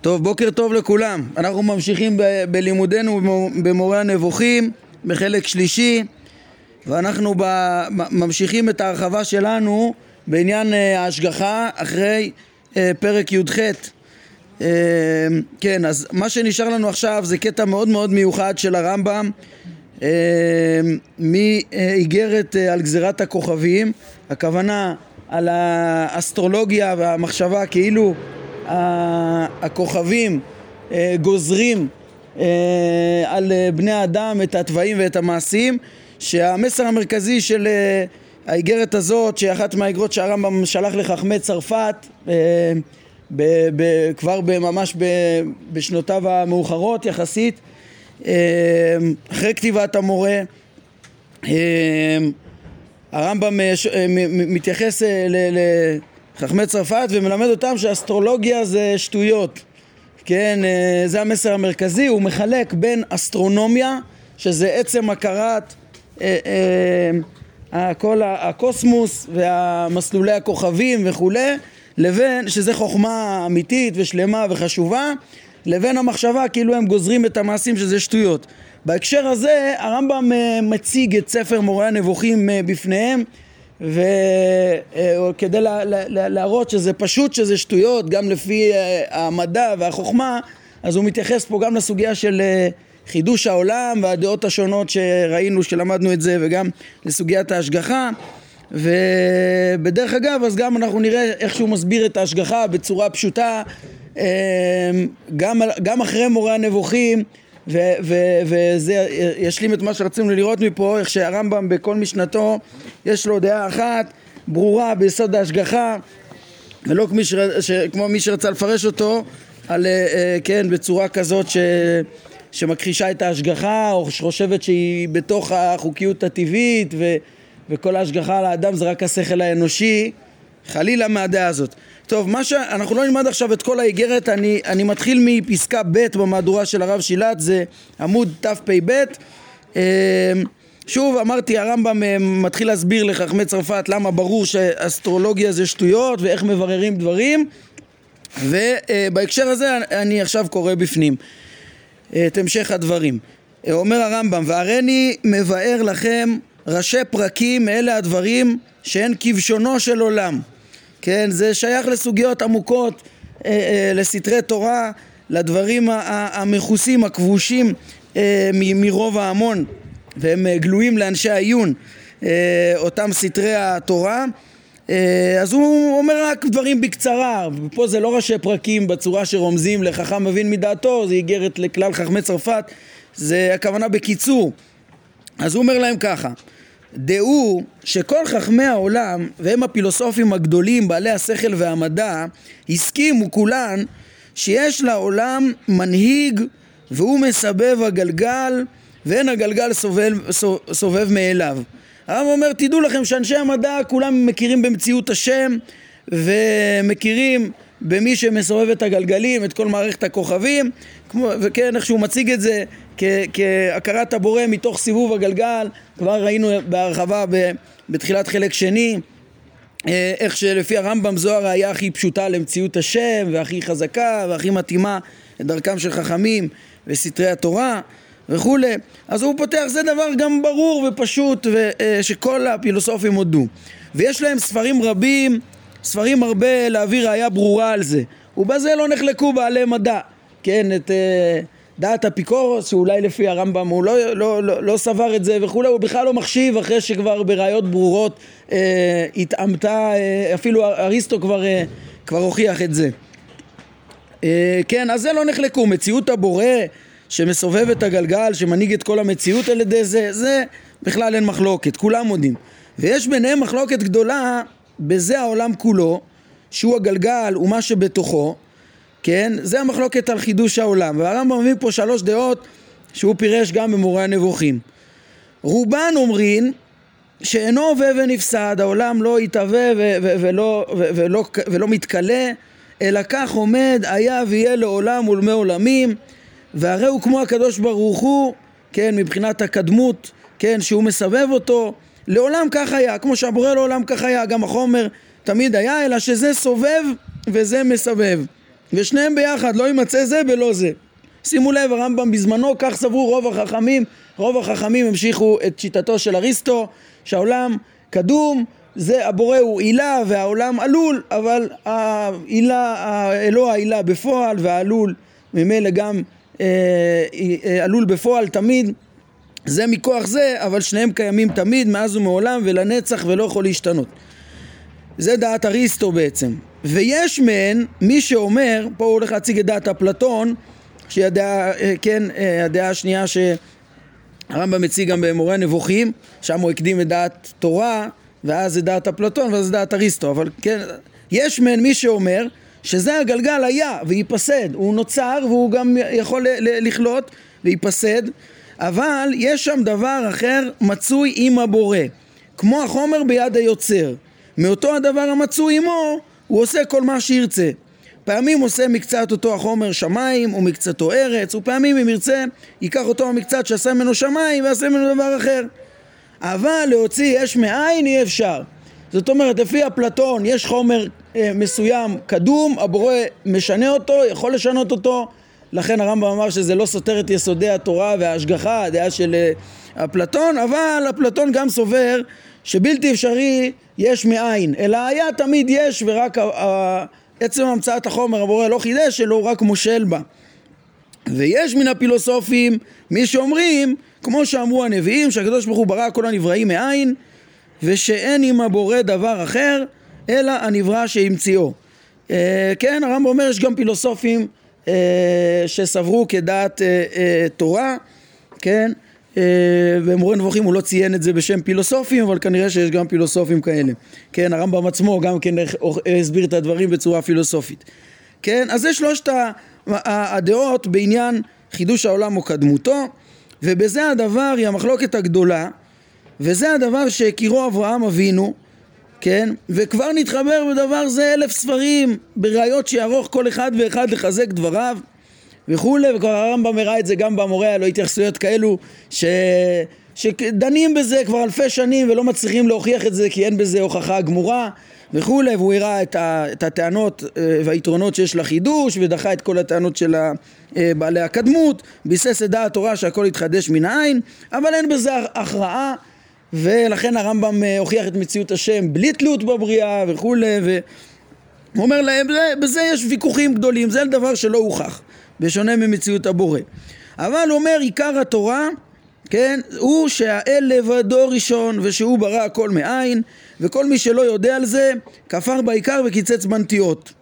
טוב, בוקר טוב לכולם. אנחנו ממשיכים ב- בלימודנו במורה הנבוכים, בחלק שלישי, ואנחנו ב- ממשיכים את ההרחבה שלנו בעניין אה, ההשגחה אחרי אה, פרק י"ח. אה, כן, אז מה שנשאר לנו עכשיו זה קטע מאוד מאוד מיוחד של הרמב"ם מאיגרת על גזירת הכוכבים, הכוונה על האסטרולוגיה והמחשבה כאילו הכוכבים אה, גוזרים אה, על אה, בני האדם את התוואים ואת המעשים שהמסר המרכזי של האיגרת הזאת שאחת מהאיגרות שהרמב"ם שלח לחכמי צרפת ב, ב, כבר ממש ב, בשנותיו המאוחרות יחסית אחרי כתיבת המורה הרמב"ם מתייחס ל... חכמי צרפת ומלמד אותם שאסטרולוגיה זה שטויות. כן, אה, זה המסר המרכזי, הוא מחלק בין אסטרונומיה שזה עצם הכרת אה, אה, כל הקוסמוס והמסלולי הכוכבים וכולי לבין, שזה חוכמה אמיתית ושלמה וחשובה לבין המחשבה כאילו הם גוזרים את המעשים שזה שטויות בהקשר הזה הרמב"ם מציג את ספר מורה הנבוכים בפניהם וכדי לה, להראות שזה פשוט שזה שטויות גם לפי אה, המדע והחוכמה אז הוא מתייחס פה גם לסוגיה של אה, חידוש העולם והדעות השונות שראינו שלמדנו את זה וגם לסוגיית ההשגחה. ובדרך אגב אז גם אנחנו נראה איך שהוא מסביר את ההשגחה בצורה פשוטה אה, גם, גם אחרי מורה הנבוכים וזה ישלים את מה שרצינו לראות מפה, איך שהרמב"ם בכל משנתו יש לו דעה אחת ברורה ביסוד ההשגחה ולא כמו, ש... ש... כמו מי שרצה לפרש אותו על, אה, אה, כן, בצורה כזאת ש... שמכחישה את ההשגחה או שחושבת שהיא בתוך החוקיות הטבעית ו... וכל ההשגחה על האדם זה רק השכל האנושי חלילה מהדעה הזאת טוב, מה ש... אנחנו לא נלמד עכשיו את כל האיגרת, אני, אני מתחיל מפסקה ב' במהדורה של הרב שילת, זה עמוד תפ"ב. אמ, שוב, אמרתי, הרמב"ם אה, מתחיל להסביר לחכמי צרפת למה ברור שאסטרולוגיה זה שטויות ואיך מבררים דברים, ובהקשר הזה אני עכשיו קורא בפנים את המשך הדברים. אומר הרמב"ם, והריני מבאר לכם ראשי פרקים מאלה הדברים שהן כבשונו של עולם כן, זה שייך לסוגיות עמוקות, אה, אה, לסתרי תורה, לדברים המכוסים, הכבושים אה, מרוב ההמון, והם אה, גלויים לאנשי העיון, אה, אותם סתרי התורה. אה, אז הוא אומר רק דברים בקצרה, ופה זה לא ראשי פרקים בצורה שרומזים לחכם מבין מדעתו, זה איגרת לכלל חכמי צרפת, זה הכוונה בקיצור. אז הוא אומר להם ככה דעו שכל חכמי העולם, והם הפילוסופים הגדולים, בעלי השכל והמדע, הסכימו כולן שיש לעולם מנהיג והוא מסבב הגלגל ואין הגלגל סובב, סובב מאליו. הרב אומר, תדעו לכם שאנשי המדע כולם מכירים במציאות השם ומכירים במי שמסובב את הגלגלים, את כל מערכת הכוכבים, כמו, וכן, איך שהוא מציג את זה כהכרת הבורא מתוך סיבוב הגלגל, כבר ראינו בהרחבה בתחילת חלק שני, אה, איך שלפי הרמב"ם זו הראייה הכי פשוטה למציאות השם והכי חזקה והכי מתאימה לדרכם של חכמים וסתרי התורה וכולי. אז הוא פותח, זה דבר גם ברור ופשוט אה, הפילוסופים הודו. ויש להם ספרים רבים, ספרים הרבה להביא ראייה ברורה על זה. ובזה לא נחלקו בעלי מדע כן, את... דעת אפיקורוס, שאולי לפי הרמב"ם הוא לא, לא, לא, לא סבר את זה וכולי, הוא בכלל לא מחשיב אחרי שכבר בראיות ברורות אה, התעמתה, אה, אפילו אריסטו כבר, אה, כבר הוכיח את זה. אה, כן, אז זה לא נחלקו, מציאות הבורא שמסובב את הגלגל, שמנהיג את כל המציאות על ידי זה, זה בכלל אין מחלוקת, כולם מודים. ויש ביניהם מחלוקת גדולה בזה העולם כולו, שהוא הגלגל ומה שבתוכו, כן? זה המחלוקת על חידוש העולם. והרמב"ם מביא פה שלוש דעות שהוא פירש גם במורה הנבוכים. רובן אומרים שאינו הווה ונפסד, העולם לא יתהווה ולא, ולא, ולא מתכלה, אלא כך עומד, היה ויהיה לעולם ולמי עולמים, והרי הוא כמו הקדוש ברוך הוא, כן, מבחינת הקדמות, כן, שהוא מסבב אותו, לעולם כך היה, כמו שהבורא לעולם כך היה, גם החומר תמיד היה, אלא שזה סובב וזה מסבב. ושניהם ביחד, לא יימצא זה בלא זה. שימו לב, הרמב"ם בזמנו, כך סברו רוב החכמים, רוב החכמים המשיכו את שיטתו של אריסטו, שהעולם קדום, זה הבורא הוא עילה והעולם עלול, אבל העילה, אלוה העילה בפועל והעלול ממילא גם אה, אה, עלול בפועל תמיד, זה מכוח זה, אבל שניהם קיימים תמיד, מאז ומעולם ולנצח ולא יכול להשתנות. זה דעת אריסטו בעצם. ויש מהן מי שאומר, פה הוא הולך להציג את דעת אפלטון, שהיא הדעה, אה, כן, אה, הדעה השנייה שהרמב"ם מציג גם במורה הנבוכים, שם הוא הקדים את דעת תורה, ואז זה דעת אפלטון ואז זה דעת אריסטו, אבל כן, יש מהן מי שאומר שזה הגלגל היה וייפסד, הוא נוצר והוא גם יכול לכלות וייפסד, אבל יש שם דבר אחר מצוי עם הבורא, כמו החומר ביד היוצר. מאותו הדבר המצוי עמו, הוא עושה כל מה שירצה. פעמים עושה מקצת אותו החומר שמיים ומקצתו ארץ, ופעמים אם ירצה ייקח אותו המקצת שעשה ממנו שמיים ויעשה ממנו דבר אחר. אבל להוציא יש מאין אי אפשר. זאת אומרת, לפי אפלטון יש חומר אה, מסוים קדום, הבורא משנה אותו, יכול לשנות אותו, לכן הרמב"ם אמר שזה לא סותר את יסודי התורה וההשגחה, הדעה של אה, אפלטון, אבל אפלטון גם סובר שבלתי אפשרי יש מאין, אלא היה תמיד יש ורק עצם המצאת החומר הבורא לא חידש, אלא הוא רק מושל בה. ויש מן הפילוסופים מי שאומרים, כמו שאמרו הנביאים, שהקדוש ברוך הוא ברא כל הנבראים מאין, ושאין עם הבורא דבר אחר, אלא הנברא שהמציאו. אה, כן, הרמב"ם אומר, יש גם פילוסופים אה, שסברו כדעת אה, אה, תורה, כן, במורה נבוכים הוא לא ציין את זה בשם פילוסופים, אבל כנראה שיש גם פילוסופים כאלה. כן, הרמב"ם עצמו גם כן הסביר את הדברים בצורה פילוסופית. כן, אז זה שלושת הדעות בעניין חידוש העולם או קדמותו, ובזה הדבר היא המחלוקת הגדולה, וזה הדבר שהכירו אברהם אבינו, כן, וכבר נתחבר בדבר זה אלף ספרים, בראיות שיערוך כל אחד ואחד לחזק דבריו. וכולי, וכבר הרמב"ם הראה את זה גם במורה, לו התייחסויות כאלו ש... שדנים בזה כבר אלפי שנים ולא מצליחים להוכיח את זה כי אין בזה הוכחה גמורה וכולי, והוא הראה את, ה... את הטענות אה, והיתרונות שיש לחידוש ודחה את כל הטענות של אה, בעלי הקדמות, ביסס את דעת תורה שהכל יתחדש מן העין, אבל אין בזה הכרעה ולכן הרמב"ם אה, הוכיח את מציאות השם בלי תלות בבריאה וכולי והוא אומר להם, בזה יש ויכוחים גדולים, זה דבר שלא הוכח בשונה ממציאות הבורא. אבל אומר עיקר התורה, כן, הוא שהאל לבדו ראשון ושהוא ברא הכל מאין וכל מי שלא יודע על זה כפר בעיקר וקיצץ בנטיות,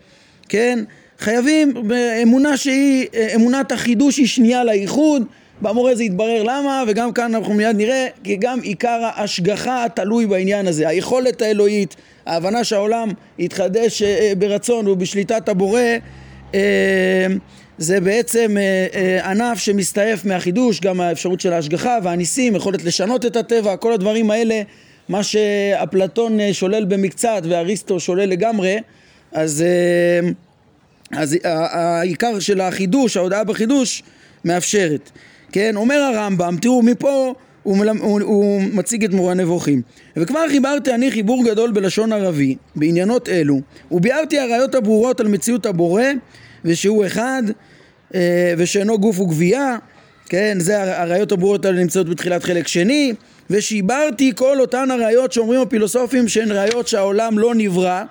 כן, חייבים באמונה שהיא, אמונת החידוש היא שנייה לייחוד. במורה זה יתברר למה וגם כאן אנחנו מיד נראה כי גם עיקר ההשגחה תלוי בעניין הזה. היכולת האלוהית ההבנה שהעולם יתחדש אה, ברצון ובשליטת הבורא אה, זה בעצם אה, אה, ענף שמסתעף מהחידוש, גם האפשרות של ההשגחה והניסים, יכולת לשנות את הטבע, כל הדברים האלה, מה שאפלטון אה, שולל במקצת ואריסטו שולל לגמרי, אז, אז העיקר של החידוש, ההודעה בחידוש, מאפשרת. כן, אומר הרמב"ם, תראו מפה הוא, מלמ, הוא, הוא מציג את מורה נבוכים. וכבר חיברתי אני חיבור גדול בלשון ערבי בעניינות אלו, וביארתי הראיות הברורות על מציאות הבורא ושהוא אחד ושאינו גוף וגבייה, כן, זה הראיות הברורות האלה נמצאות בתחילת חלק שני, ושיברתי כל אותן הראיות שאומרים הפילוסופים שהן ראיות שהעולם לא נברא,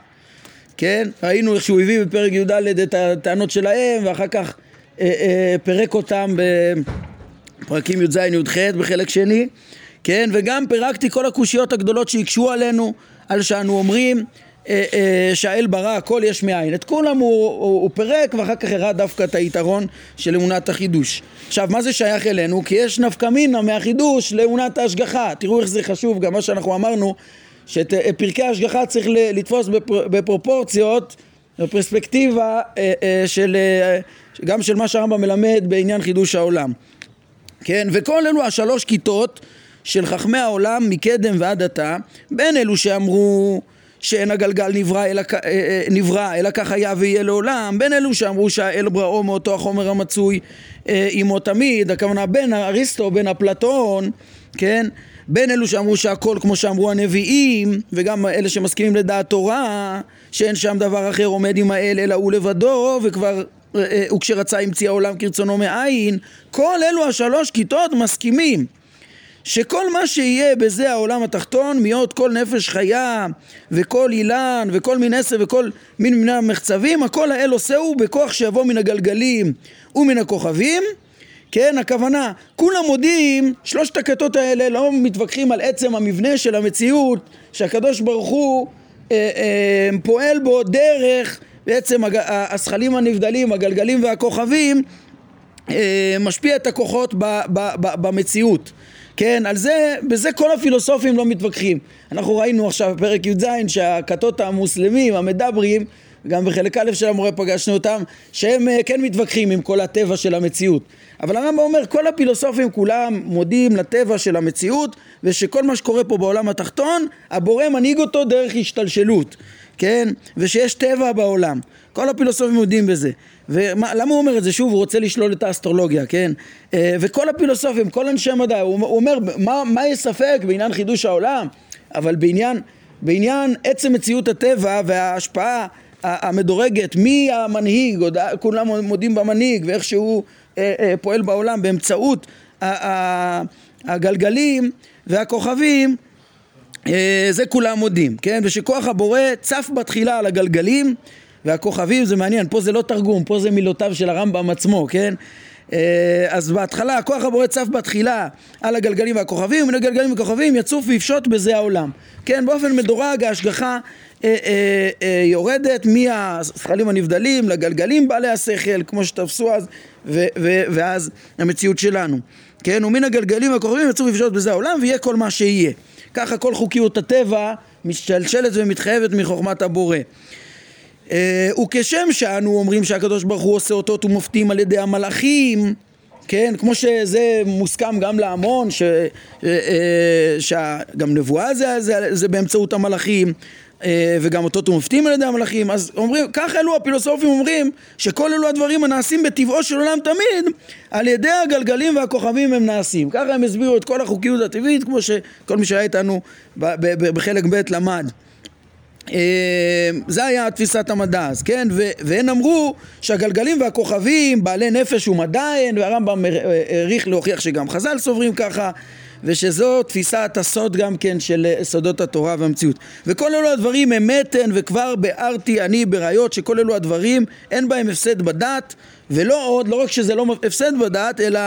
כן, ראינו איך שהוא הביא בפרק י"ד את הטענות שלהם ואחר כך אה, אה, פירק אותם בפרקים י"ז י"ח בחלק שני, כן, וגם פירקתי כל הקושיות הגדולות שהקשו עלינו על שאנו אומרים אה, אה, שהאל ברא הכל יש מאין. את כולם הוא, הוא, הוא פירק ואחר כך הראה דווקא את היתרון של אמונת החידוש. עכשיו מה זה שייך אלינו? כי יש נפקא מינה מהחידוש לאמונת ההשגחה. תראו איך זה חשוב, גם מה שאנחנו אמרנו שאת אה, פרקי ההשגחה צריך לתפוס בפר, בפרופורציות, בפרספקטיבה של, גם של מה שהרמב"ם מלמד בעניין חידוש העולם. כן, וכל אלו השלוש כיתות של חכמי העולם מקדם ועד עתה, בין אלו שאמרו שאין הגלגל נברא אלא, אה, אה, נברא אלא כך היה ויהיה לעולם. בין אלו שאמרו שהאל בראו מאותו החומר המצוי אה, עמו תמיד הכוונה בין אריסטו בין אפלטון כן? בין אלו שאמרו שהכל כמו שאמרו הנביאים, וגם אלה שמסכימים לדעת תורה, שאין שם דבר אחר עומד עם האל אלא הוא לבדו, וכבר וכשרצה המציא העולם כרצונו מאין, כל אלו השלוש כיתות מסכימים שכל מה שיהיה בזה העולם התחתון, מיות כל נפש חיה וכל אילן וכל מין עשב וכל מין מיני המחצבים, הכל האל עושהו בכוח שיבוא מן הגלגלים ומן הכוכבים. כן, הכוונה, כולם מודים, שלושת הכתות האלה לא מתווכחים על עצם המבנה של המציאות שהקדוש ברוך הוא אה, אה, פועל בו דרך בעצם הג, השכלים הנבדלים, הגלגלים והכוכבים אה, משפיע את הכוחות ב, ב, ב, במציאות כן, על זה, בזה כל הפילוסופים לא מתווכחים. אנחנו ראינו עכשיו בפרק י"ז שהכתות המוסלמים, המדברים, גם בחלק א' של המורה פגשנו אותם, שהם אה, כן מתווכחים עם כל הטבע של המציאות. אבל הרמב"ם אומר, כל הפילוסופים כולם מודים לטבע של המציאות, ושכל מה שקורה פה בעולם התחתון, הבורא מנהיג אותו דרך השתלשלות, כן? ושיש טבע בעולם. כל הפילוסופים מודים בזה. ולמה הוא אומר את זה? שוב, הוא רוצה לשלול את האסטרולוגיה, כן? אה, וכל הפילוסופים, כל אנשי המדע, הוא אומר, מה, מה יש ספק בעניין חידוש העולם? אבל בעניין, בעניין עצם מציאות הטבע וההשפעה המדורגת, מי המנהיג, כולם מודים במנהיג ואיך שהוא אה, אה, פועל בעולם באמצעות הגלגלים והכוכבים זה כולם מודים, כן? ושכוח הבורא צף בתחילה על הגלגלים והכוכבים זה מעניין, פה זה לא תרגום, פה זה מילותיו של הרמב"ם עצמו, כן? אה, אז בהתחלה, הכוח הבורא צף בתחילה על הגלגלים והכוכבים, ומן הגלגלים והכוכבים יצוף ויפשוט בזה העולם. כן, באופן מדורג ההשגחה אה, אה, אה, יורדת מהשכלים הנבדלים לגלגלים בעלי השכל, כמו שתפסו אז, ו, ו, ואז המציאות שלנו. כן, ומן הגלגלים והכוכבים יצוף ויפשוט בזה העולם, ויהיה כל מה שיהיה. ככה כל חוקיות הטבע משתלשלת ומתחייבת מחוכמת הבורא. אה, וכשם שאנו אומרים שהקדוש ברוך הוא עושה אותות ומופתים על ידי המלאכים כן, כמו שזה מוסכם גם להמון, שגם אה, נבואה זה, זה, זה באמצעות המלאכים אה, וגם אותות ומופתים על ידי המלאכים, אז אומרים, כך אלו הפילוסופים אומרים שכל אלו הדברים הנעשים בטבעו של עולם תמיד, על ידי הגלגלים והכוכבים הם נעשים. ככה הם הסבירו את כל החוקיות הטבעית, כמו שכל מי שהיה איתנו בחלק ב' למד. אה, זה היה תפיסת המדע אז, כן? והם אמרו שהגלגלים והכוכבים בעלי נפש ומדע הן, והרמב"ם העריך להוכיח שגם חז"ל סוברים ככה ושזו תפיסת הסוד גם כן של סודות התורה והמציאות. וכל אלו הדברים אמת הן וכבר ביארתי אני בראיות שכל אלו הדברים אין בהם הפסד בדת ולא עוד, לא רק שזה לא הפסד בדת, אלא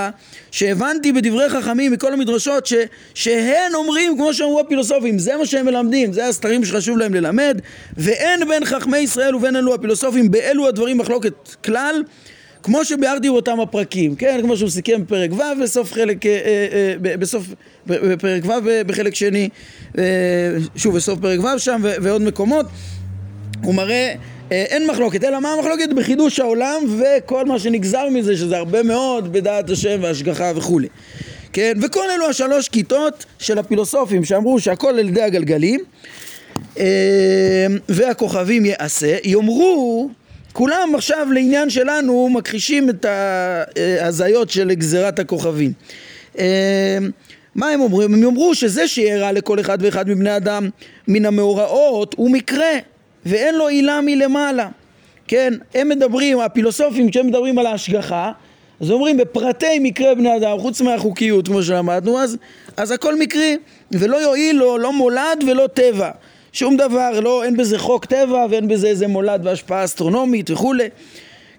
שהבנתי בדברי חכמים מכל המדרשות ש, שהן אומרים, כמו שאמרו הפילוסופים, זה מה שהם מלמדים, זה הסתרים שחשוב להם ללמד, ואין בין חכמי ישראל ובין אלו הפילוסופים באלו הדברים מחלוקת כלל, כמו שביארתי באותם הפרקים, כן, כמו שהוא סיכם בפרק ו' בסוף חלק, אה, אה, בסוף, בפרק ו' בחלק שני, אה, שוב בסוף פרק ו' שם ועוד מקומות, הוא מראה אה, אין מחלוקת, אלא מה המחלוקת? בחידוש העולם וכל מה שנגזר מזה, שזה הרבה מאוד בדעת השם והשגחה וכולי. כן, וכל אלו השלוש כיתות של הפילוסופים שאמרו שהכל על ידי הגלגלים אה, והכוכבים יעשה, יאמרו כולם עכשיו לעניין שלנו מכחישים את ההזיות של גזירת הכוכבים. אה, מה הם אומרים? הם יאמרו שזה שיראה לכל אחד ואחד מבני אדם מן המאורעות הוא מקרה ואין לו עילה מלמעלה. כן, הם מדברים, הפילוסופים, כשהם מדברים על ההשגחה, אז אומרים בפרטי מקרה בני אדם, חוץ מהחוקיות כמו שלמדנו, אז, אז הכל מקרי, ולא יועיל לו לא מולד ולא טבע. שום דבר, לא, אין בזה חוק טבע ואין בזה איזה מולד והשפעה אסטרונומית וכולי,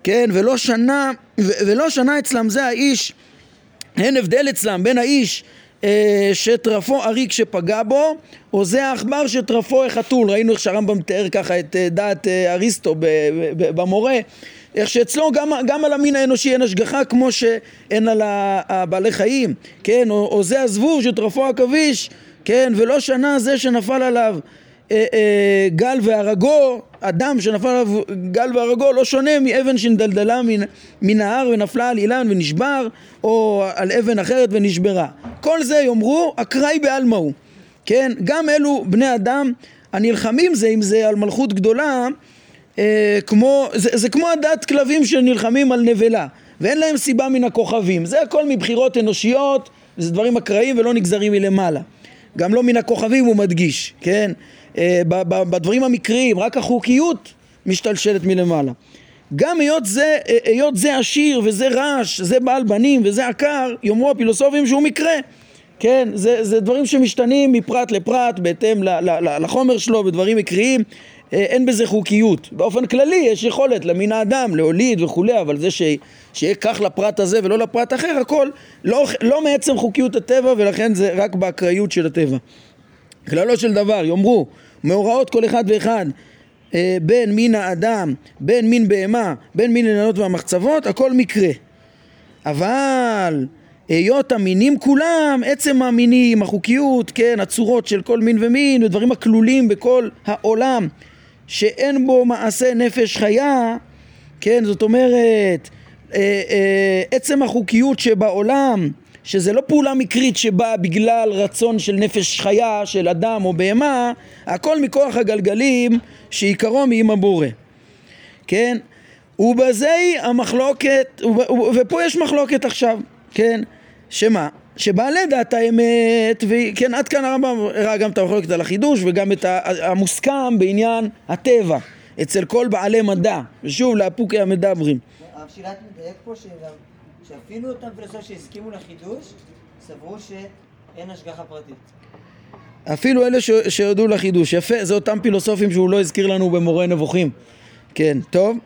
כן, ולא שנה, ו, ולא שנה אצלם זה האיש, אין הבדל אצלם בין האיש אה, שטרפו אריק שפגע בו, או זה העכבר שטרפו החתול. ראינו איך שהרמב"ם תיאר ככה את אה, דעת אה, אריסטו במורה. איך שאצלו גם, גם על המין האנושי אין השגחה כמו שאין על הבעלי חיים, כן, או, או זה הזבוב שטרפו עכביש, כן, ולא שנה זה שנפל עליו אה, אה, גל והרגו, אדם שנפל עליו גל והרגו לא שונה מאבן שנדלדלה מן, מן ההר ונפלה על אילן ונשבר, או על אבן אחרת ונשברה. כל זה יאמרו אקראי בעלמא הוא, כן? גם אלו בני אדם הנלחמים זה עם זה על מלכות גדולה, אה, כמו, זה, זה כמו הדת כלבים שנלחמים על נבלה, ואין להם סיבה מן הכוכבים. זה הכל מבחירות אנושיות, זה דברים אקראיים ולא נגזרים מלמעלה. גם לא מן הכוכבים הוא מדגיש, כן? אה, בדברים המקריים, רק החוקיות משתלשלת מלמעלה. גם היות זה, אה, היות זה עשיר וזה רש, זה בעל בנים וזה עקר, יאמרו הפילוסופים שהוא מקרה. כן, זה, זה דברים שמשתנים מפרט לפרט בהתאם ל, ל, ל, לחומר שלו בדברים מקריים, אה, אין בזה חוקיות. באופן כללי יש יכולת למין האדם להוליד וכולי, אבל זה ש, שיהיה כך לפרט הזה ולא לפרט אחר, הכל לא, לא מעצם חוקיות הטבע ולכן זה רק באקראיות של הטבע. כללו של דבר, יאמרו, מאורעות כל אחד ואחד אה, בין מין האדם, בין מין בהמה, בין מין עניינות והמחצבות, הכל מקרה. אבל היות המינים כולם, עצם המינים, החוקיות, כן, הצורות של כל מין ומין, ודברים הכלולים בכל העולם, שאין בו מעשה נפש חיה, כן, זאת אומרת, אה, אה, עצם החוקיות שבעולם, שזה לא פעולה מקרית שבאה בגלל רצון של נפש חיה, של אדם או בהמה, הכל מכוח הגלגלים שעיקרו מעם הבורא, כן? ובזה המחלוקת, ופה יש מחלוקת עכשיו, כן? שמה? שבעלי דעת האמת, וכן עד כאן הרמב"ם הראה גם את המחלוקת על החידוש וגם את המוסכם בעניין הטבע אצל כל בעלי מדע, ושוב לאפוקי המדברים. הרב שילת מדייק פה שאפילו אותם פילוסופים שהסכימו לחידוש סברו שאין השגחה פרטית. אפילו אלה שיודעו לחידוש, יפה, זה אותם פילוסופים שהוא לא הזכיר לנו במורה נבוכים. כן, טוב.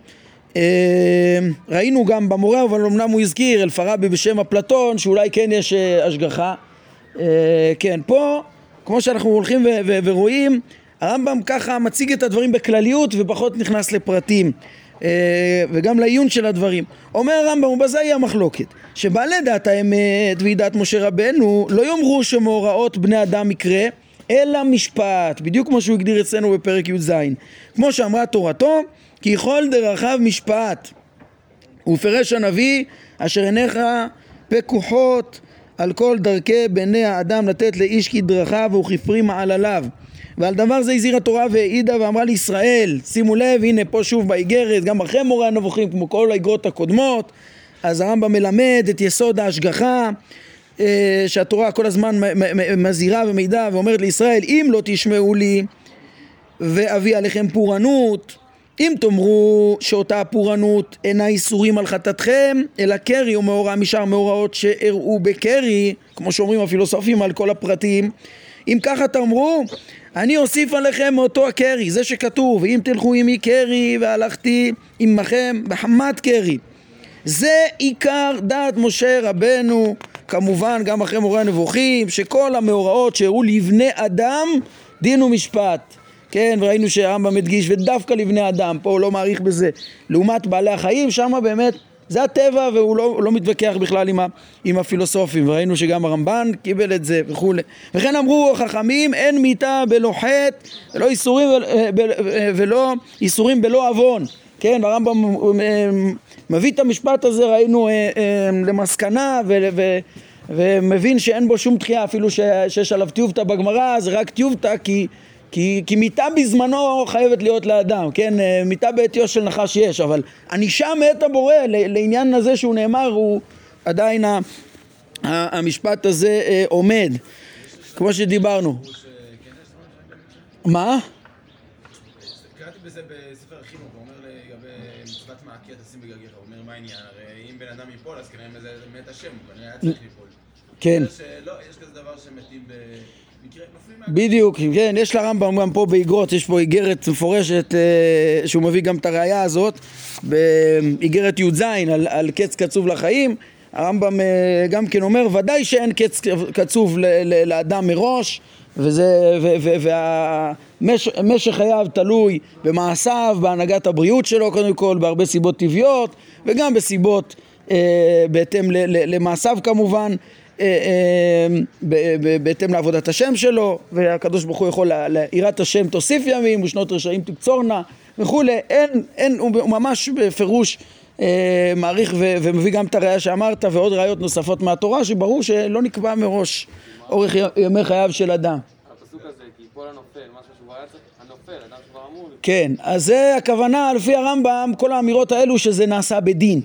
אה, ראינו גם במורה, אבל אמנם הוא הזכיר, אלפרבי בשם אפלטון, שאולי כן יש אה, השגחה. אה, כן, פה, כמו שאנחנו הולכים ורואים, הרמב"ם ככה מציג את הדברים בכלליות ופחות נכנס לפרטים. וגם לעיון של הדברים. אומר הרמב"ם, ובזה היא המחלוקת, שבעלי דעת האמת וידעת משה רבנו לא יאמרו שמאורעות בני אדם יקרה, אלא משפט, בדיוק כמו שהוא הגדיר אצלנו בפרק י"ז. כמו שאמרה תורתו, כי כל דרכיו משפט. ופרש הנביא אשר עיניך פקוחות על כל דרכי בני האדם לתת לאיש כדרכיו וכפרי מעלליו ועל דבר זה הזהירה התורה והעידה ואמרה לישראל שימו לב הנה פה שוב באיגרת גם אחרי מורה הנבוכים כמו כל האיגרות הקודמות. אז הרמב"ם מלמד את יסוד ההשגחה אה, שהתורה כל הזמן מזהירה ומעידה ואומרת לישראל אם לא תשמעו לי ואביא עליכם פורענות אם תאמרו שאותה הפורענות אינה איסורים על חטאתכם, אלא קרי או מאורע משאר מאורעות שאירעו בקרי, כמו שאומרים הפילוסופים על כל הפרטים, אם ככה תאמרו, אני אוסיף עליכם מאותו הקרי, זה שכתוב, אם תלכו עמי קרי והלכתי עמכם בחמת קרי. זה עיקר דעת משה רבנו, כמובן גם אחרי מורה הנבוכים, שכל המאורעות שאירעו לבני אדם, דין ומשפט. כן, וראינו שהרמב"ם הדגיש, ודווקא לבני אדם, פה הוא לא מעריך בזה, לעומת בעלי החיים, שם באמת זה הטבע והוא לא, לא מתווכח בכלל עם, ה, עם הפילוסופים, וראינו שגם הרמב"ן קיבל את זה וכולי. וכן אמרו החכמים, אין מיתה בלא חטא, ולא איסורים, ולא איסורים בלא עוון. כן, הרמב"ם אה, מביא את המשפט הזה, ראינו, אה, אה, למסקנה, ו, ו, ומבין שאין בו שום תחייה, אפילו שיש עליו טיובטה בגמרא, זה רק טיובטה כי כי, כי מיתה בזמנו חייבת להיות לאדם, כן? אה, מיתה בעטיו של נחש יש, אבל ענישה מאת הבורא לעניין הזה שהוא נאמר, הוא עדיין ה, ה, המשפט הזה אה, עומד, כמו שדיברנו. מה? קראתי בזה בספר החינוך, הוא אומר לגבי מצוות מעקה תשים בגרגר, הוא אומר מה העניין, הרי אם בן אדם ייפול אז כנראה זה מת השם, הוא כנראה היה צריך ליפול. כן. לא, יש כזה דבר שמתים ב... בדיוק, כן, יש לרמב"ם גם פה באיגרות, יש פה איגרת מפורשת אה, שהוא מביא גם את הראייה הזאת באיגרת י"ז על, על קץ קצוב לחיים. הרמב"ם אה, גם כן אומר ודאי שאין קץ קצוב ל, ל, לאדם מראש וזה, ומשך חייו תלוי במעשיו, בהנהגת הבריאות שלו קודם כל, בהרבה סיבות טבעיות וגם בסיבות אה, בהתאם למעשיו כמובן. אה, אה, בהתאם לעבודת השם שלו, והקדוש ברוך הוא יכול, ליראת השם תוסיף ימים ושנות רשעים תקצורנה וכולי, אין, אין, הוא ממש בפירוש אה, מעריך ומביא גם את הראייה שאמרת ועוד ראיות נוספות מהתורה שברור שלא נקבע מראש אורך ימי חייו של אדם. כן, אז זה הכוונה לפי הרמב"ם, כל האמירות האלו שזה נעשה בדין.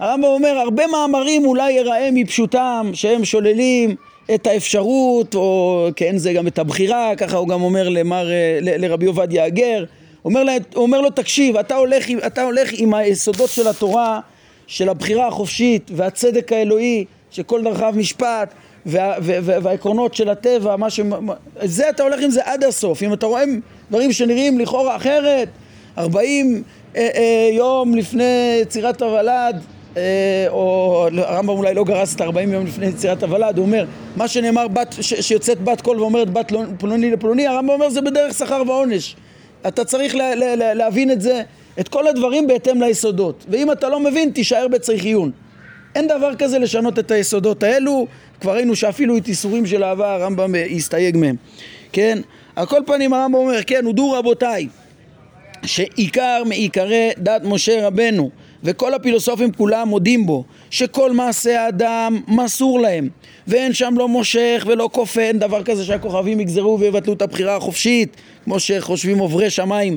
הרמב"ם אומר, הרבה מאמרים אולי יראה מפשוטם שהם שוללים את האפשרות, או כן זה גם את הבחירה, ככה הוא גם אומר למר, אה, לרבי עובדיה הגר, אומר, לה, אומר לו תקשיב, אתה הולך, אתה הולך עם היסודות של התורה, של הבחירה החופשית והצדק האלוהי, שכל דרכיו משפט, וה, וה, והעקרונות של הטבע, מה ש... זה אתה הולך עם זה עד הסוף. אם אתה רואה דברים שנראים לכאורה אחרת, 40 אה, אה, יום לפני יצירת הוולד, או הרמב"ם אולי לא גרס את 40 יום לפני יצירת הוולד, הוא אומר, מה שנאמר בת, ש, שיוצאת בת קול ואומרת בת לא, פלוני לפלוני, הרמב"ם אומר זה בדרך שכר ועונש. אתה צריך לה, לה, לה, להבין את זה, את כל הדברים בהתאם ליסודות. ואם אתה לא מבין, תישאר בצריך עיון. אין דבר כזה לשנות את היסודות האלו, כבר ראינו שאפילו את איסורים של אהבה הרמב"ם הסתייג מהם, כן? על כל פנים הרמב"ם אומר, כן, הודו רבותיי, שעיקר מעיקרי דת משה רבנו וכל הפילוסופים כולם מודים בו שכל מעשה האדם מסור להם ואין שם לא מושך ולא כופה, אין דבר כזה שהכוכבים יגזרו ויבטלו את הבחירה החופשית כמו שחושבים עוברי שמיים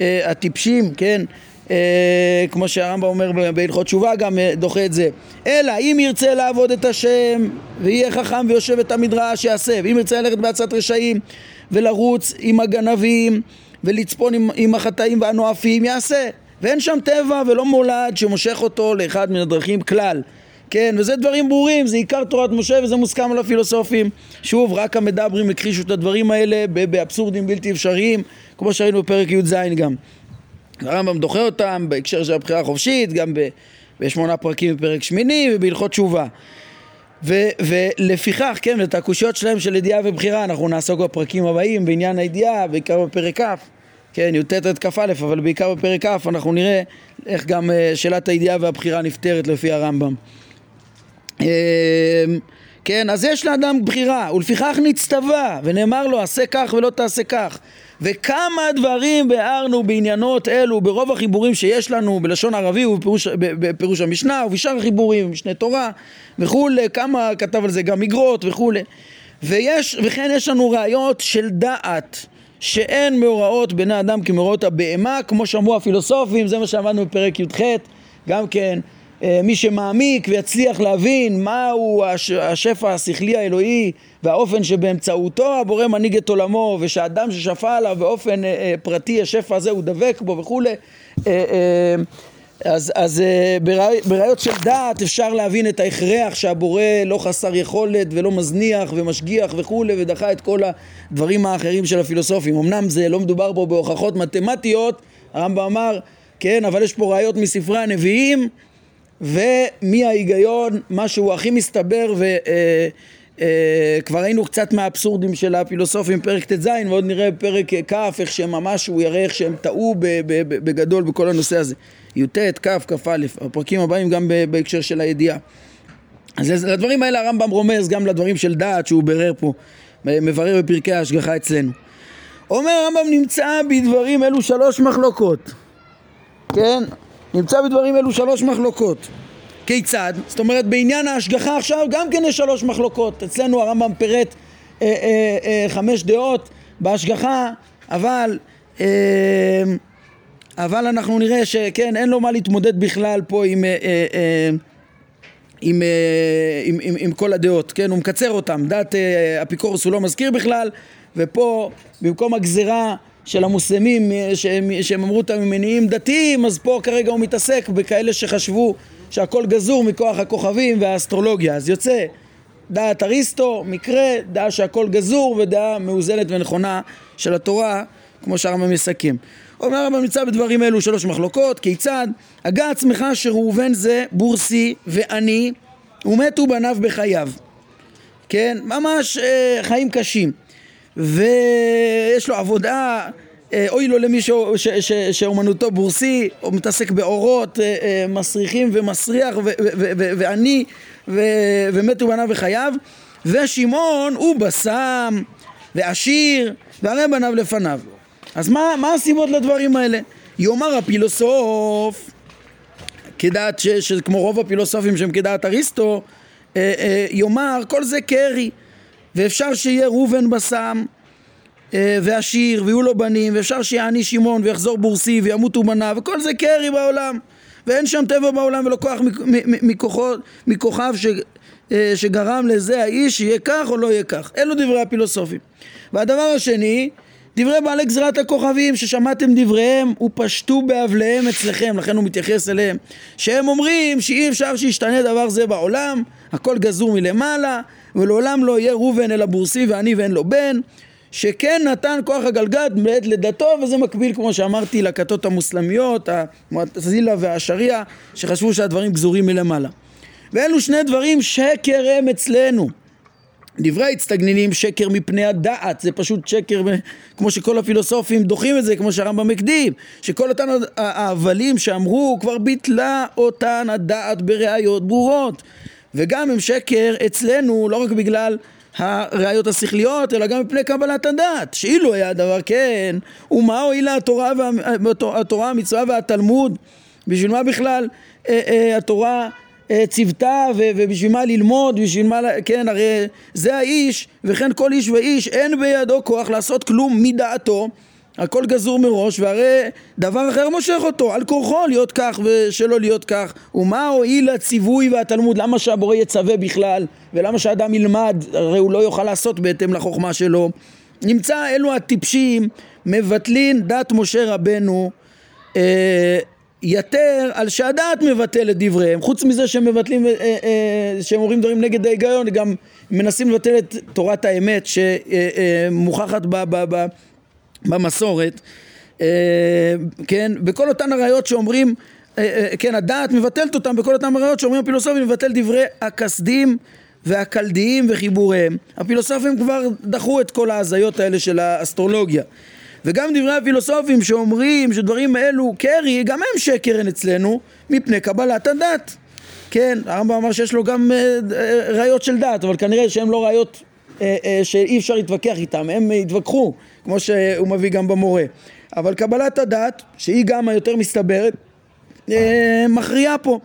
אה, הטיפשים, כן? אה, כמו שהרמב"ם אומר בהלכות תשובה גם אה, דוחה את זה. אלא אם ירצה לעבוד את השם ויהיה חכם ויושב את המדרש יעשה. ואם ירצה ללכת בעצת רשעים ולרוץ עם הגנבים ולצפון עם, עם החטאים והנואפים יעשה ואין שם טבע ולא מולד שמושך אותו לאחד מן הדרכים כלל. כן, וזה דברים ברורים, זה עיקר תורת משה וזה מוסכם על הפילוסופים. שוב, רק המדברים הכחישו את הדברים האלה באבסורדים בלתי אפשריים כמו שראינו בפרק י"ז גם. הרמב"ם דוחה אותם בהקשר של הבחירה החופשית, גם בשמונה פרקים בפרק שמיני ובהלכות תשובה. ולפיכך, כן, את הקושיות שלהם של ידיעה ובחירה אנחנו נעסוק בפרקים הבאים בעניין הידיעה, בעיקר בפרק כ', כן, י"ט עד כ"א, אבל בעיקר בפרק כ' אנחנו נראה איך גם אה, שאלת הידיעה והבחירה נפתרת לפי הרמב"ם. אמ, כן, אז יש לאדם בחירה, ולפיכך נצטווה, ונאמר לו עשה כך ולא תעשה כך. וכמה דברים ביארנו בעניינות אלו ברוב החיבורים שיש לנו בלשון ערבי ובפירוש בפירוש המשנה ובשאר החיבורים, משנה תורה וכולי, כמה כתב על זה גם מגרות וכולי. ויש, וכן יש לנו ראיות של דעת שאין מאורעות בין האדם כמאורעות הבהמה כמו שאמרו הפילוסופים, זה מה שאמרנו בפרק י"ח גם כן אה, מי שמעמיק ויצליח להבין מהו השפע השכלי האלוהי והאופן שבאמצעותו הבורא מנהיג את עולמו ושאדם ששפע עליו באופן אה, אה, פרטי השפע הזה הוא דבק בו וכולי אז, אז בראיות של דעת אפשר להבין את ההכרח שהבורא לא חסר יכולת ולא מזניח ומשגיח וכולי ודחה את כל הדברים האחרים של הפילוסופים. אמנם זה לא מדובר פה בהוכחות מתמטיות הרמב"ם אמר כן אבל יש פה ראיות מספרי הנביאים ומי ההיגיון, מה שהוא הכי מסתבר וכבר אה, אה, ראינו קצת מהאבסורדים של הפילוסופים פרק ט"ז ועוד נראה בפרק כ' איך ממש, הוא יראה איך שהם טעו בגדול בכל הנושא הזה י"ט, כ', כ"א, הפרקים הבאים גם בהקשר של הידיעה אז לדברים האלה הרמב"ם רומז גם לדברים של דעת שהוא בירר פה, מברר בפרקי ההשגחה אצלנו אומר הרמב"ם נמצא בדברים אלו שלוש מחלוקות כן? נמצא בדברים אלו שלוש מחלוקות. כיצד? זאת אומרת בעניין ההשגחה עכשיו גם כן יש שלוש מחלוקות. אצלנו הרמב"ם פירט אה, אה, אה, חמש דעות בהשגחה, אבל, אה, אבל אנחנו נראה שכן, אין לו מה להתמודד בכלל פה עם, אה, אה, אה עם, אה, עם, עם, עם כל הדעות, כן? הוא מקצר אותם. דת אה, אפיקורוס הוא לא מזכיר בכלל, ופה במקום הגזרה של המוסלמים שהם, שהם אמרו אותם ממניעים דתיים אז פה כרגע הוא מתעסק בכאלה שחשבו שהכל גזור מכוח הכוכבים והאסטרולוגיה אז יוצא דעת אריסטו, מקרה, דעה שהכל גזור ודעה מאוזנת ונכונה של התורה כמו שהרמב"ם מסכם. אומר הרמב"ם נמצא בדברים אלו שלוש מחלוקות, כיצד? הגה עצמך שראובן זה בורסי ועני ומתו בניו בחייו כן? ממש אה, חיים קשים ויש לו עבודה, אוי לו למי שאומנותו בורסי, הוא מתעסק באורות אה, אה, מסריחים ומסריח ועני ומתו בניו וחייו ושמעון הוא בשם ועשיר והרי בניו לפניו אז מה, מה הסיבות לדברים האלה? יאמר הפילוסוף כדעת, שכמו רוב הפילוסופים שהם כדעת אריסטו יאמר כל זה קרי ואפשר שיהיה ראובן בסם אה, ועשיר ויהיו לו בנים ואפשר שיעני שמעון ויחזור בורסי וימותו בניו וכל זה קרי בעולם ואין שם טבע בעולם ולא כוח מכוחו, מכוכיו ש, אה, שגרם לזה האיש שיהיה כך או לא יהיה כך. אלו דברי הפילוסופים. והדבר השני, דברי בעלי גזירת הכוכבים ששמעתם דבריהם ופשטו באבליהם אצלכם, לכן הוא מתייחס אליהם, שהם אומרים שאי אפשר שישתנה דבר זה בעולם, הכל גזור מלמעלה, ולעולם לא יהיה ראובן אלא בורסי ועני ואין לו בן, שכן נתן כוח הגלגד מעת לידתו, וזה מקביל כמו שאמרתי לכתות המוסלמיות, המועטזילה והשריעה, שחשבו שהדברים גזורים מלמעלה. ואלו שני דברים שקר הם אצלנו. דברי ההצטגנינים שקר מפני הדעת, זה פשוט שקר כמו שכל הפילוסופים דוחים את זה, כמו שהרמב"ם הקדים, שכל אותן ההבלים שאמרו כבר ביטלה אותן הדעת בראיות ברורות. וגם הם שקר אצלנו לא רק בגלל הראיות השכליות, אלא גם מפני קבלת הדעת. שאילו היה הדבר כן, ומה הועילה התורה, וה, התורה, המצווה והתלמוד? בשביל מה בכלל אה, אה, התורה אה, ציוותה ובשביל מה ללמוד, בשביל מה, כן, הרי זה האיש, וכן כל איש ואיש אין בידו כוח לעשות כלום מדעתו הכל גזור מראש, והרי דבר אחר מושך אותו, על כורחו להיות כך ושלא להיות כך. ומה הועיל הציווי והתלמוד? למה שהבורא יצווה בכלל? ולמה שאדם ילמד? הרי הוא לא יוכל לעשות בהתאם לחוכמה שלו. נמצא אלו הטיפשים מבטלין דת משה רבנו אה, יתר על שהדעת מבטל את דבריהם. חוץ מזה שהם מבטלים, אה, אה, שהם אומרים דברים נגד ההיגיון, גם מנסים לבטל את תורת האמת שמוכחת ב... ב, ב במסורת, אה, כן, בכל אותן הראיות שאומרים, אה, אה, כן, הדעת מבטלת אותם, בכל אותן הראיות שאומרים הפילוסופים מבטל דברי הכסדים והכלדיים וחיבוריהם. הפילוסופים כבר דחו את כל ההזיות האלה של האסטרולוגיה. וגם דברי הפילוסופים שאומרים שדברים אלו קרי, גם הם שקרן אצלנו, מפני קבלת הדת. כן, הרמב"ם אמר שיש לו גם ראיות של דת, אבל כנראה שהן לא ראיות שאי אפשר להתווכח איתן, הם התווכחו כמו שהוא מביא גם במורה. אבל קבלת הדת, שהיא גם היותר מסתברת, אה, מכריעה פה.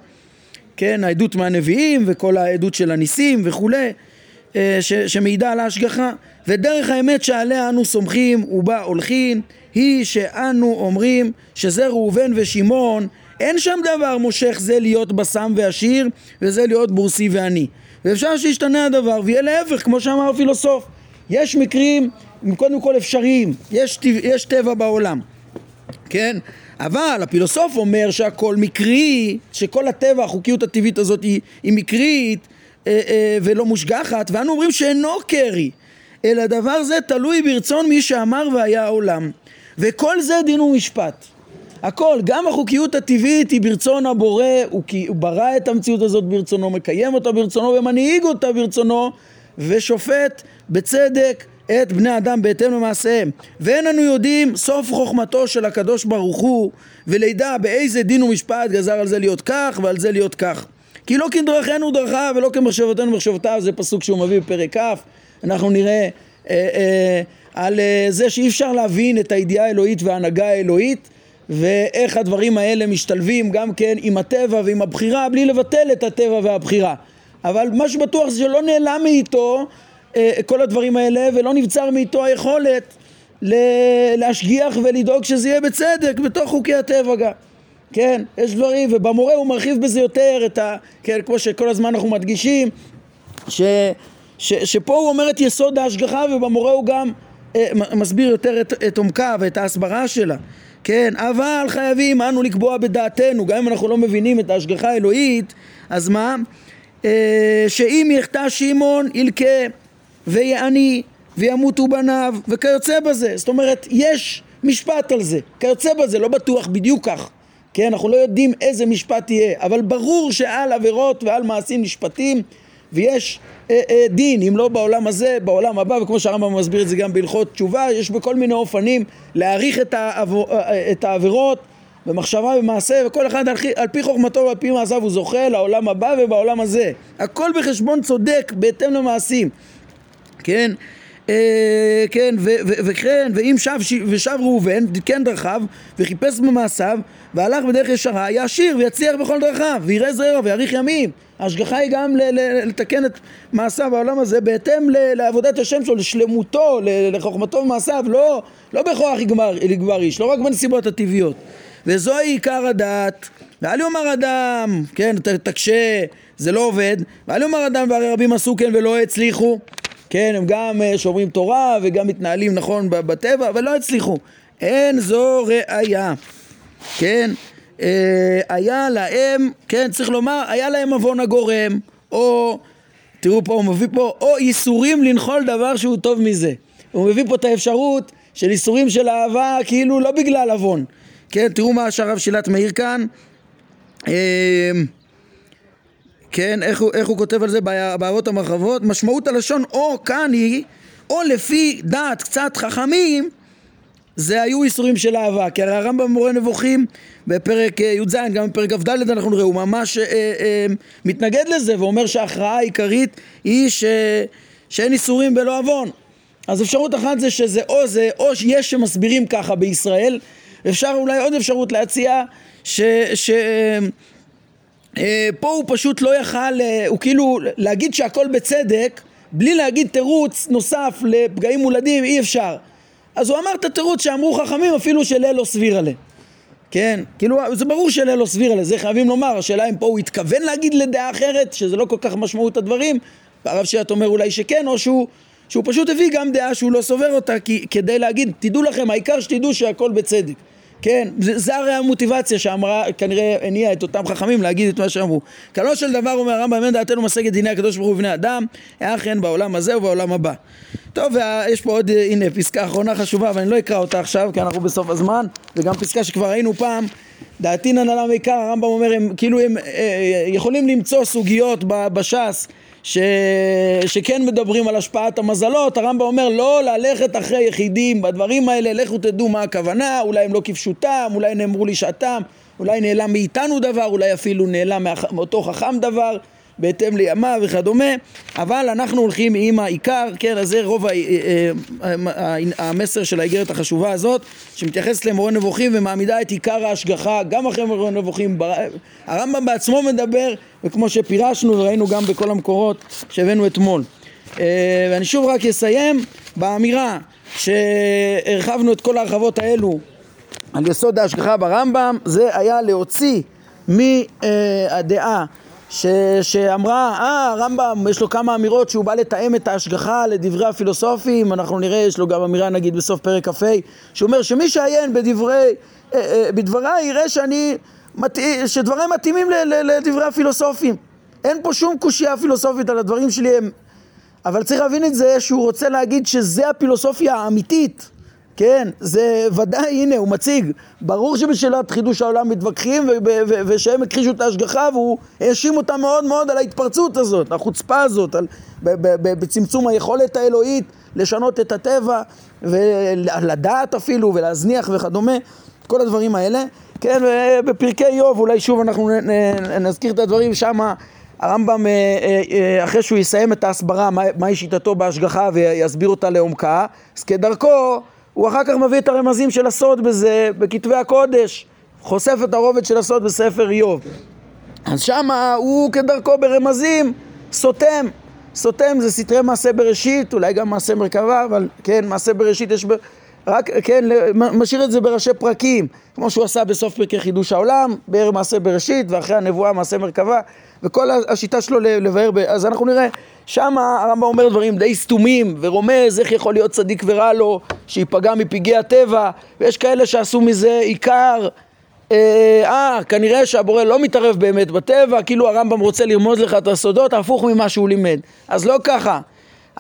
כן, העדות מהנביאים וכל העדות של הניסים וכולי, אה, שמעידה על ההשגחה. ודרך האמת שעליה אנו סומכים ובה הולכים, היא שאנו אומרים שזה ראובן ושמעון, אין שם דבר מושך זה להיות בסם ועשיר וזה להיות בורסי ועני. ואפשר שישתנה הדבר ויהיה להפך, כמו שאמר הפילוסוף. יש מקרים הם קודם כל אפשריים, יש, יש טבע בעולם, כן? אבל הפילוסוף אומר שהכל מקרי, שכל הטבע, החוקיות הטבעית הזאת היא, היא מקרית אה, אה, ולא מושגחת, ואנו אומרים שאינו קרי, אלא דבר זה תלוי ברצון מי שאמר והיה העולם. וכל זה דין ומשפט. הכל, גם החוקיות הטבעית היא ברצון הבורא, הוא, הוא ברא את המציאות הזאת ברצונו, מקיים אותה ברצונו ומנהיג אותה ברצונו, ושופט בצדק את בני אדם בהתאם למעשיהם. ואין אנו יודעים סוף חוכמתו של הקדוש ברוך הוא ולידע באיזה דין ומשפט גזר על זה להיות כך ועל זה להיות כך. כי לא כדרכנו דרכיו ולא כמחשבותינו מחשבותיו זה פסוק שהוא מביא בפרק כ' אנחנו נראה אה, אה, על אה, זה שאי אפשר להבין את הידיעה האלוהית וההנהגה האלוהית ואיך הדברים האלה משתלבים גם כן עם הטבע ועם הבחירה בלי לבטל את הטבע והבחירה. אבל מה שבטוח זה שלא נעלם מאיתו אה, כל הדברים האלה ולא נבצר מאיתו היכולת להשגיח ולדאוג שזה יהיה בצדק בתוך חוקי הטבע גם. כן, יש דברים, ובמורה הוא מרחיב בזה יותר את ה... כן, כמו שכל הזמן אנחנו מדגישים ש, ש, שפה הוא אומר את יסוד ההשגחה ובמורה הוא גם אה, מסביר יותר את, את עומקה ואת ההסברה שלה כן, אבל חייבים אנו לקבוע בדעתנו, גם אם אנחנו לא מבינים את ההשגחה האלוהית, אז מה? אה, שאם יחטא שמעון ילקה ויעני וימותו בניו וכיוצא בזה זאת אומרת יש משפט על זה כיוצא בזה לא בטוח בדיוק כך כן אנחנו לא יודעים איזה משפט יהיה אבל ברור שעל עבירות ועל מעשים נשפטים ויש אה, אה, דין אם לא בעולם הזה בעולם הבא וכמו שהרמב"ם מסביר את זה גם בהלכות תשובה יש בכל מיני אופנים להעריך את, העבור, אה, את העבירות במחשבה ובמעשה וכל אחד על, על פי חוכמתו ועל פי מעשיו הוא זוכה לעולם הבא ובעולם הזה. הכל בחשבון צודק בהתאם למעשים. כן, אה, כן, וכן, ואם שב, ושב ראובן, כן דרכיו, וחיפש במעשיו, והלך בדרך ישרה, היה עשיר ויצליח בכל דרכיו, ויראה זרע ויאריך ימים. ההשגחה היא גם לתקן את מעשיו בעולם הזה בהתאם לעבודת השם שלו, לשלמותו, לחוכמתו ומעשיו, לא, לא בכוח יגמר איש, לא רק בנסיבות הטבעיות. וזוהי עיקר הדעת ואל יאמר אדם, כן, תקשה, זה לא עובד, ואל יאמר אדם והרי רבים עשו כן ולא הצליחו, כן, הם גם אה, שומרים תורה וגם מתנהלים נכון בטבע, אבל לא הצליחו. אין זו ראייה, כן, אה, היה להם, כן, צריך לומר, היה להם עוון הגורם, או, תראו פה, הוא מביא פה, או איסורים לנחול דבר שהוא טוב מזה. הוא מביא פה את האפשרות של איסורים של אהבה, כאילו לא בגלל עוון. כן, תראו מה שהרב שילת מאיר כאן. אה, כן, איך הוא, איך הוא כותב על זה בהערות המרחבות? משמעות הלשון או כאן היא, או לפי דעת קצת חכמים, זה היו איסורים של אהבה, כי הרי הרמב"ם במורה נבוכים בפרק אה, י"ז, גם בפרק כ"ד אנחנו נראה, הוא ממש אה, אה, מתנגד לזה ואומר שההכרעה העיקרית היא ש, שאין איסורים בלא עוון. אז אפשרות אחת זה שזה או זה, או שיש שמסבירים ככה בישראל, אפשר אולי עוד אפשרות להציע ש... ש אה, פה הוא פשוט לא יכל, אה, הוא כאילו להגיד שהכל בצדק בלי להגיד תירוץ נוסף לפגעים מולדים אי אפשר. אז הוא אמר את התירוץ שאמרו חכמים אפילו שליל לא סביר עליה כן, כאילו זה ברור שליל לא סביר עליה, זה חייבים לומר, השאלה אם פה הוא התכוון להגיד לדעה אחרת, שזה לא כל כך משמעות הדברים, והרב שירת אומר אולי שכן, או שהוא, שהוא פשוט הביא גם דעה שהוא לא סובר אותה, כי, כדי להגיד, תדעו לכם, העיקר שתדעו שהכל בצדק. כן, זה, זה הרי המוטיבציה שאמרה, כנראה הניעה את אותם חכמים להגיד את מה שאמרו. כלו של דבר אומר הרמב"ם, אין דעתנו משגת דיני הקדוש ברוך הוא בבני אדם, אכן בעולם הזה ובעולם הבא. טוב, יש פה עוד, הנה, פסקה אחרונה חשובה, אבל אני לא אקרא אותה עכשיו, כי אנחנו בסוף הזמן, וגם פסקה שכבר ראינו פעם, דעתינן עלה מעיקר, הרמב"ם אומר, הם כאילו הם אה, אה, יכולים למצוא סוגיות בש"ס ש... שכן מדברים על השפעת המזלות, הרמב"ם אומר לא ללכת אחרי יחידים בדברים האלה, לכו תדעו מה הכוונה, אולי הם לא כפשוטם, אולי נאמרו לשעתם, אולי נעלם מאיתנו דבר, אולי אפילו נעלם מאותו חכם דבר, בהתאם לימיו וכדומה, אבל אנחנו הולכים עם העיקר, כן, אז זה רוב ה- אה, אה, המסר של האיגרת החשובה הזאת, שמתייחסת למורה נבוכים ומעמידה את עיקר ההשגחה גם אחרי מורה נבוכים. הרמב"ם בעצמו מדבר, וכמו שפירשנו וראינו גם בכל המקורות שהבאנו אתמול. אה, ואני שוב רק אסיים באמירה שהרחבנו את כל ההרחבות האלו על יסוד ההשגחה ברמב"ם, זה היה להוציא מהדעה ש, שאמרה, אה, הרמב"ם יש לו כמה אמירות שהוא בא לתאם את ההשגחה לדברי הפילוסופים, אנחנו נראה, יש לו גם אמירה נגיד בסוף פרק כ"ה, שאומר שמי שעיין בדברי, אה, אה, בדבריי יראה שאני, שדבריי מתאימים לדברי הפילוסופים. אין פה שום קושייה פילוסופית על הדברים שלי, הם... אבל צריך להבין את זה שהוא רוצה להגיד שזה הפילוסופיה האמיתית. כן, זה ודאי, הנה, הוא מציג. ברור שבשאלת חידוש העולם מתווכחים ושהם הכחישו את ההשגחה והוא האשים אותם מאוד מאוד על ההתפרצות הזאת, החוצפה הזאת, על, בצמצום היכולת האלוהית לשנות את הטבע ולדעת אפילו ולהזניח וכדומה, כל הדברים האלה. כן, בפרקי איוב, אולי שוב אנחנו נזכיר את הדברים, שמה הרמב"ם, אה, אה, אה, אחרי שהוא יסיים את ההסברה מהי שיטתו בהשגחה ויסביר אותה לעומקה, אז כדרכו הוא אחר כך מביא את הרמזים של הסוד בזה, בכתבי הקודש, חושף את הרובד של הסוד בספר איוב. אז שמה הוא כדרכו ברמזים סותם. סותם זה סתרי מעשה בראשית, אולי גם מעשה מרכבה, אבל כן, מעשה בראשית יש ב... רק, כן, משאיר את זה בראשי פרקים, כמו שהוא עשה בסוף פרקי חידוש העולם, בערב מעשה בראשית, ואחרי הנבואה מעשה מרכבה, וכל השיטה שלו לבאר, ב... אז אנחנו נראה שם הרמב"ם אומר דברים די סתומים ורומז איך יכול להיות צדיק ורע לו שייפגע מפגעי הטבע ויש כאלה שעשו מזה עיקר. אה, אה, כנראה שהבורא לא מתערב באמת בטבע כאילו הרמב"ם רוצה לרמוז לך את הסודות הפוך ממה שהוא לימד. אז לא ככה.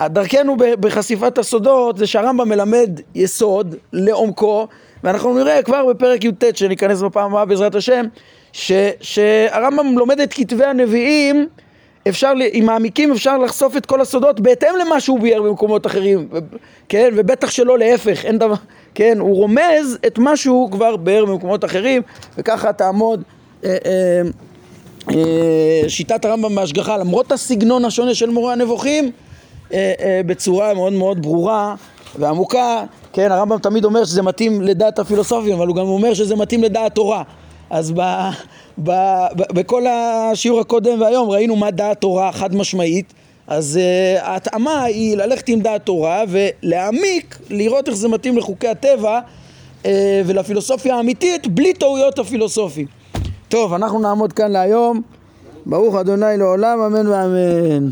דרכנו בחשיפת הסודות זה שהרמב"ם מלמד יסוד לעומקו ואנחנו נראה כבר בפרק י"ט שניכנס בפעם הבאה בעזרת השם ש, שהרמב"ם לומד את כתבי הנביאים אפשר, אם מעמיקים אפשר לחשוף את כל הסודות בהתאם למה שהוא ביאר במקומות אחרים, כן, ובטח שלא להפך, אין דבר, כן, הוא רומז את מה שהוא כבר ביאר במקומות אחרים, וככה תעמוד אה, אה, אה, שיטת הרמב"ם בהשגחה, למרות הסגנון השונה של מורה הנבוכים, אה, אה, בצורה מאוד מאוד ברורה ועמוקה, כן, הרמב"ם תמיד אומר שזה מתאים לדעת הפילוסופים, אבל הוא גם אומר שזה מתאים לדעת תורה. אז ב, ב, ב, בכל השיעור הקודם והיום ראינו מה דעת תורה חד משמעית אז uh, ההתאמה היא ללכת עם דעת תורה ולהעמיק, לראות איך זה מתאים לחוקי הטבע uh, ולפילוסופיה האמיתית בלי טעויות הפילוסופים. טוב, אנחנו נעמוד כאן להיום. ברוך אדוני לעולם, אמן ואמן.